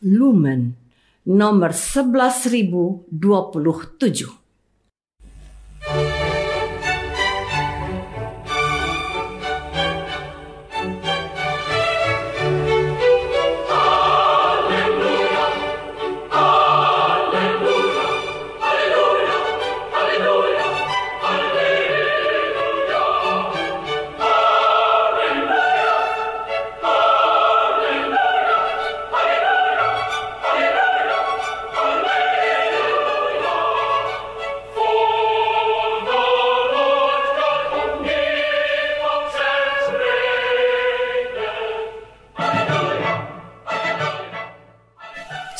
Lumen nomor 11027.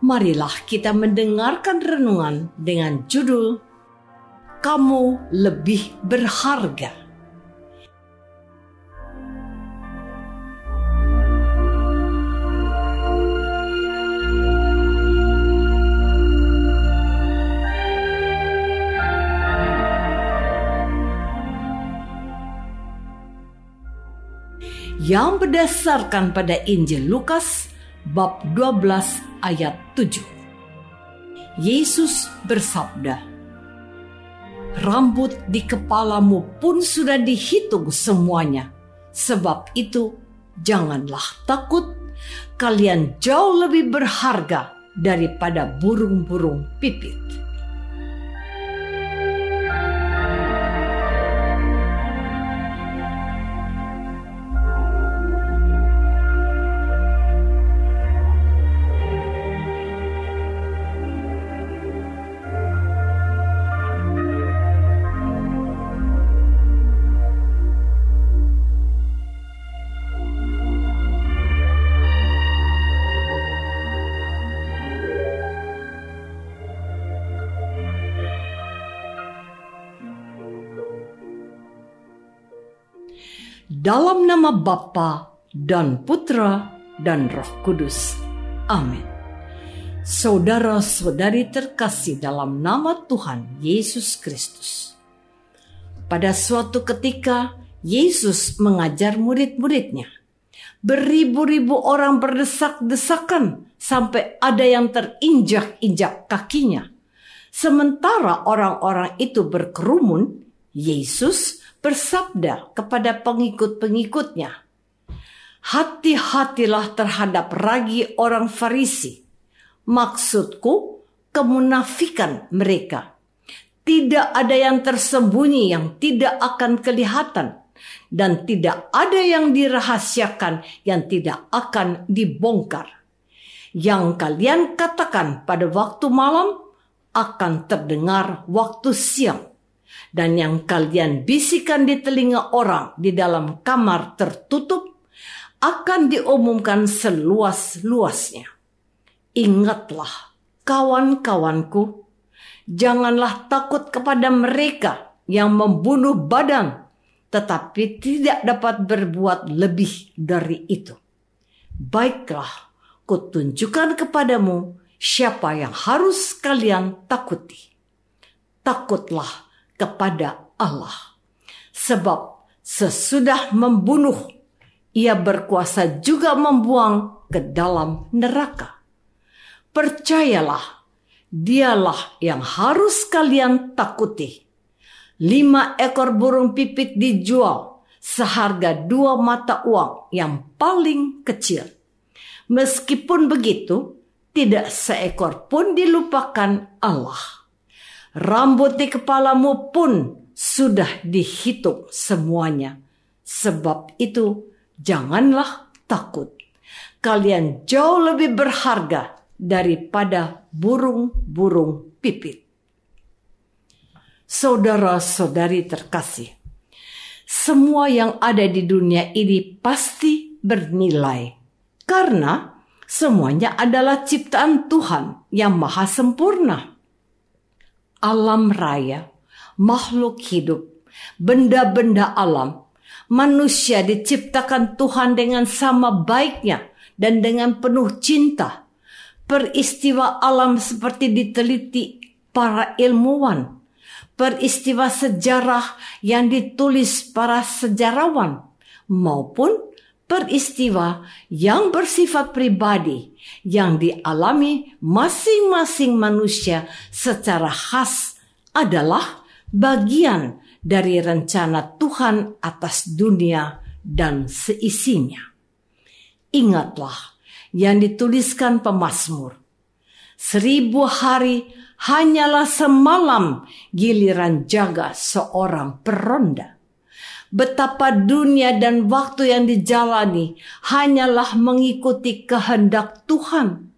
marilah kita mendengarkan renungan dengan judul "Kamu Lebih Berharga". yang berdasarkan pada Injil Lukas bab 12 ayat 7. Yesus bersabda, Rambut di kepalamu pun sudah dihitung semuanya. Sebab itu, janganlah takut. Kalian jauh lebih berharga daripada burung-burung pipit. Dalam nama Bapa dan Putra dan Roh Kudus. Amin. Saudara-saudari terkasih dalam nama Tuhan Yesus Kristus. Pada suatu ketika Yesus mengajar murid-muridnya. Beribu-ribu orang berdesak-desakan sampai ada yang terinjak-injak kakinya. Sementara orang-orang itu berkerumun, Yesus bersabda kepada pengikut-pengikutnya, Hati-hatilah terhadap ragi orang Farisi. Maksudku, kemunafikan mereka. Tidak ada yang tersembunyi yang tidak akan kelihatan, dan tidak ada yang dirahasiakan yang tidak akan dibongkar. Yang kalian katakan pada waktu malam akan terdengar waktu siang dan yang kalian bisikan di telinga orang di dalam kamar tertutup akan diumumkan seluas-luasnya. Ingatlah, kawan-kawanku, janganlah takut kepada mereka yang membunuh badan, tetapi tidak dapat berbuat lebih dari itu. Baiklah, kutunjukkan kepadamu siapa yang harus kalian takuti. Takutlah kepada Allah. Sebab sesudah membunuh, ia berkuasa juga membuang ke dalam neraka. Percayalah, dialah yang harus kalian takuti. Lima ekor burung pipit dijual seharga dua mata uang yang paling kecil. Meskipun begitu, tidak seekor pun dilupakan Allah. Rambut di kepalamu pun sudah dihitung semuanya. Sebab itu, janganlah takut. Kalian jauh lebih berharga daripada burung-burung pipit. Saudara-saudari terkasih, semua yang ada di dunia ini pasti bernilai karena semuanya adalah ciptaan Tuhan yang maha sempurna. Alam raya, makhluk hidup, benda-benda alam, manusia diciptakan Tuhan dengan sama baiknya dan dengan penuh cinta. Peristiwa alam seperti diteliti para ilmuwan, peristiwa sejarah yang ditulis para sejarawan, maupun peristiwa yang bersifat pribadi yang dialami masing-masing manusia secara khas adalah bagian dari rencana Tuhan atas dunia dan seisinya. Ingatlah yang dituliskan pemazmur. Seribu hari hanyalah semalam giliran jaga seorang peronda betapa dunia dan waktu yang dijalani hanyalah mengikuti kehendak Tuhan.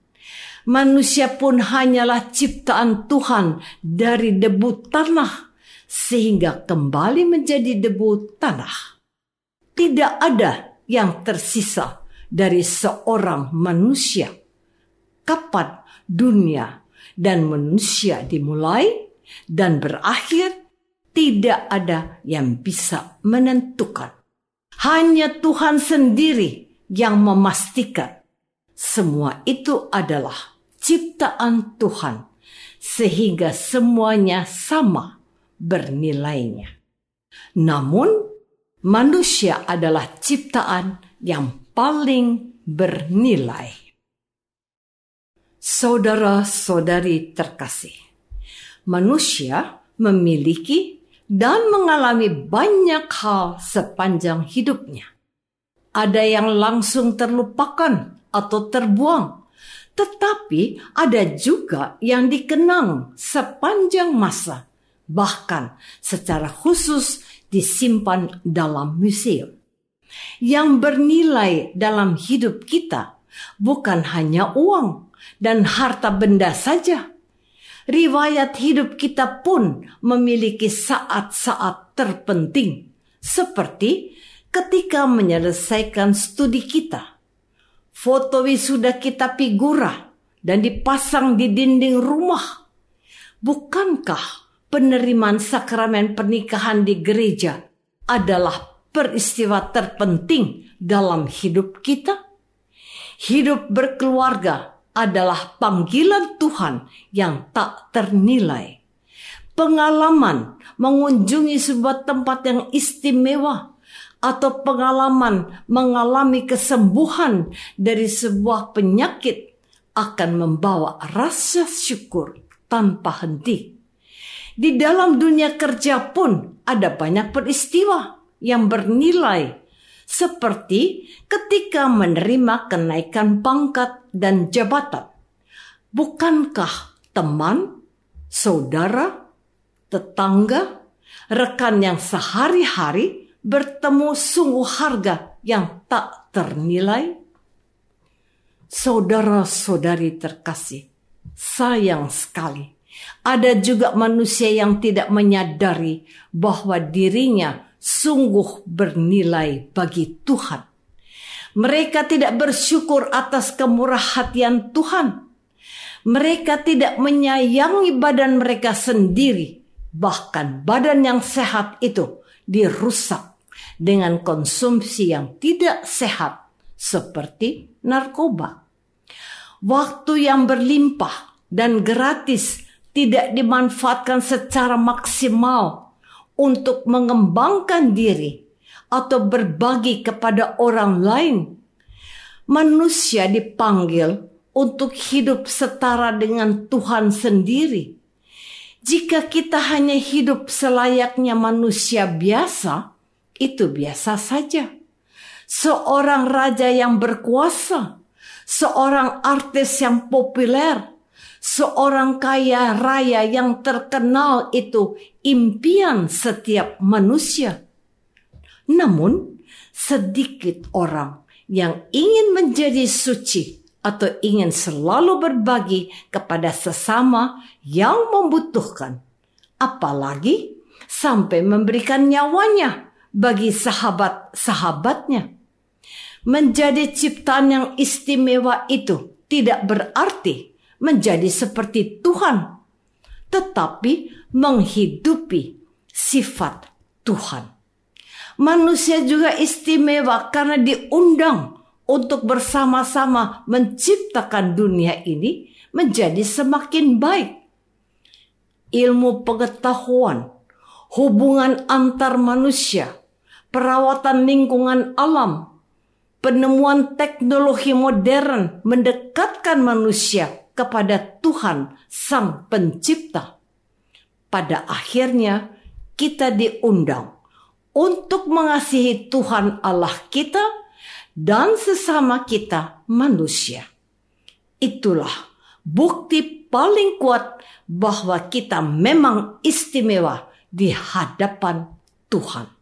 Manusia pun hanyalah ciptaan Tuhan dari debu tanah, sehingga kembali menjadi debu tanah. Tidak ada yang tersisa dari seorang manusia. Kapan dunia dan manusia dimulai dan berakhir tidak ada yang bisa menentukan. Hanya Tuhan sendiri yang memastikan semua itu adalah ciptaan Tuhan, sehingga semuanya sama bernilainya. Namun, manusia adalah ciptaan yang paling bernilai. Saudara-saudari terkasih, manusia memiliki dan mengalami banyak hal sepanjang hidupnya. Ada yang langsung terlupakan atau terbuang, tetapi ada juga yang dikenang sepanjang masa, bahkan secara khusus disimpan dalam museum. Yang bernilai dalam hidup kita bukan hanya uang dan harta benda saja, riwayat hidup kita pun memiliki saat-saat terpenting, seperti ketika menyelesaikan studi kita. Foto wisuda kita figura dan dipasang di dinding rumah. Bukankah penerimaan sakramen pernikahan di gereja adalah peristiwa terpenting dalam hidup kita? Hidup berkeluarga adalah panggilan Tuhan yang tak ternilai. Pengalaman mengunjungi sebuah tempat yang istimewa atau pengalaman mengalami kesembuhan dari sebuah penyakit akan membawa rasa syukur tanpa henti. Di dalam dunia kerja pun ada banyak peristiwa yang bernilai seperti ketika menerima kenaikan pangkat dan jabatan. Bukankah teman, saudara, tetangga, rekan yang sehari-hari bertemu sungguh harga yang tak ternilai? Saudara-saudari terkasih, sayang sekali. Ada juga manusia yang tidak menyadari bahwa dirinya sungguh bernilai bagi Tuhan. Mereka tidak bersyukur atas kemurah hatian Tuhan. Mereka tidak menyayangi badan mereka sendiri, bahkan badan yang sehat itu dirusak dengan konsumsi yang tidak sehat, seperti narkoba. Waktu yang berlimpah dan gratis tidak dimanfaatkan secara maksimal untuk mengembangkan diri atau berbagi kepada orang lain. Manusia dipanggil untuk hidup setara dengan Tuhan sendiri. Jika kita hanya hidup selayaknya manusia biasa, itu biasa saja. Seorang raja yang berkuasa, seorang artis yang populer, seorang kaya raya yang terkenal itu impian setiap manusia. Namun, sedikit orang yang ingin menjadi suci atau ingin selalu berbagi kepada sesama yang membutuhkan, apalagi sampai memberikan nyawanya bagi sahabat-sahabatnya. Menjadi ciptaan yang istimewa itu tidak berarti menjadi seperti Tuhan, tetapi menghidupi sifat Tuhan. Manusia juga istimewa karena diundang untuk bersama-sama menciptakan dunia ini menjadi semakin baik. Ilmu pengetahuan, hubungan antar manusia, perawatan lingkungan alam, penemuan teknologi modern mendekatkan manusia kepada Tuhan Sang Pencipta. Pada akhirnya, kita diundang untuk mengasihi Tuhan Allah kita dan sesama kita manusia. Itulah bukti paling kuat bahwa kita memang istimewa di hadapan Tuhan.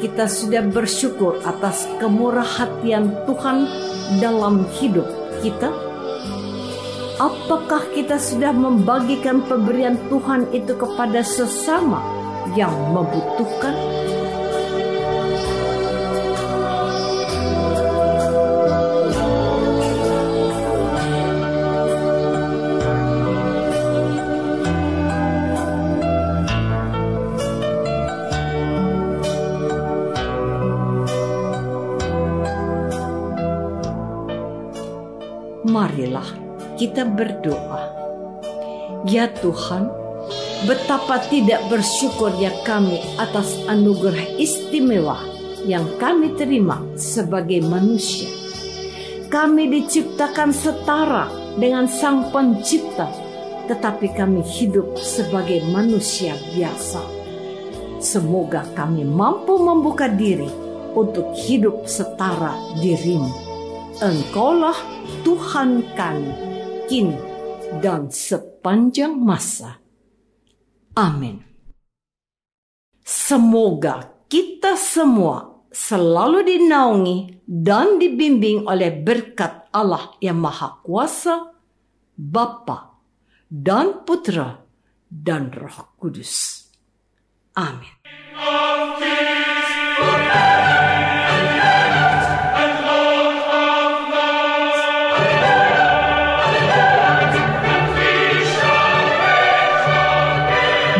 Kita sudah bersyukur atas kemurah hatian Tuhan dalam hidup kita? Apakah kita sudah membagikan pemberian Tuhan itu kepada sesama yang membutuhkan? Marilah kita berdoa. Ya Tuhan, betapa tidak bersyukurnya kami atas anugerah istimewa yang kami terima sebagai manusia. Kami diciptakan setara dengan Sang Pencipta, tetapi kami hidup sebagai manusia biasa. Semoga kami mampu membuka diri untuk hidup setara dirimu. Engkaulah Tuhan kami, kini dan sepanjang masa. Amin. Semoga kita semua selalu dinaungi dan dibimbing oleh berkat Allah yang Maha Kuasa, Bapa dan Putra dan Roh Kudus. Amin.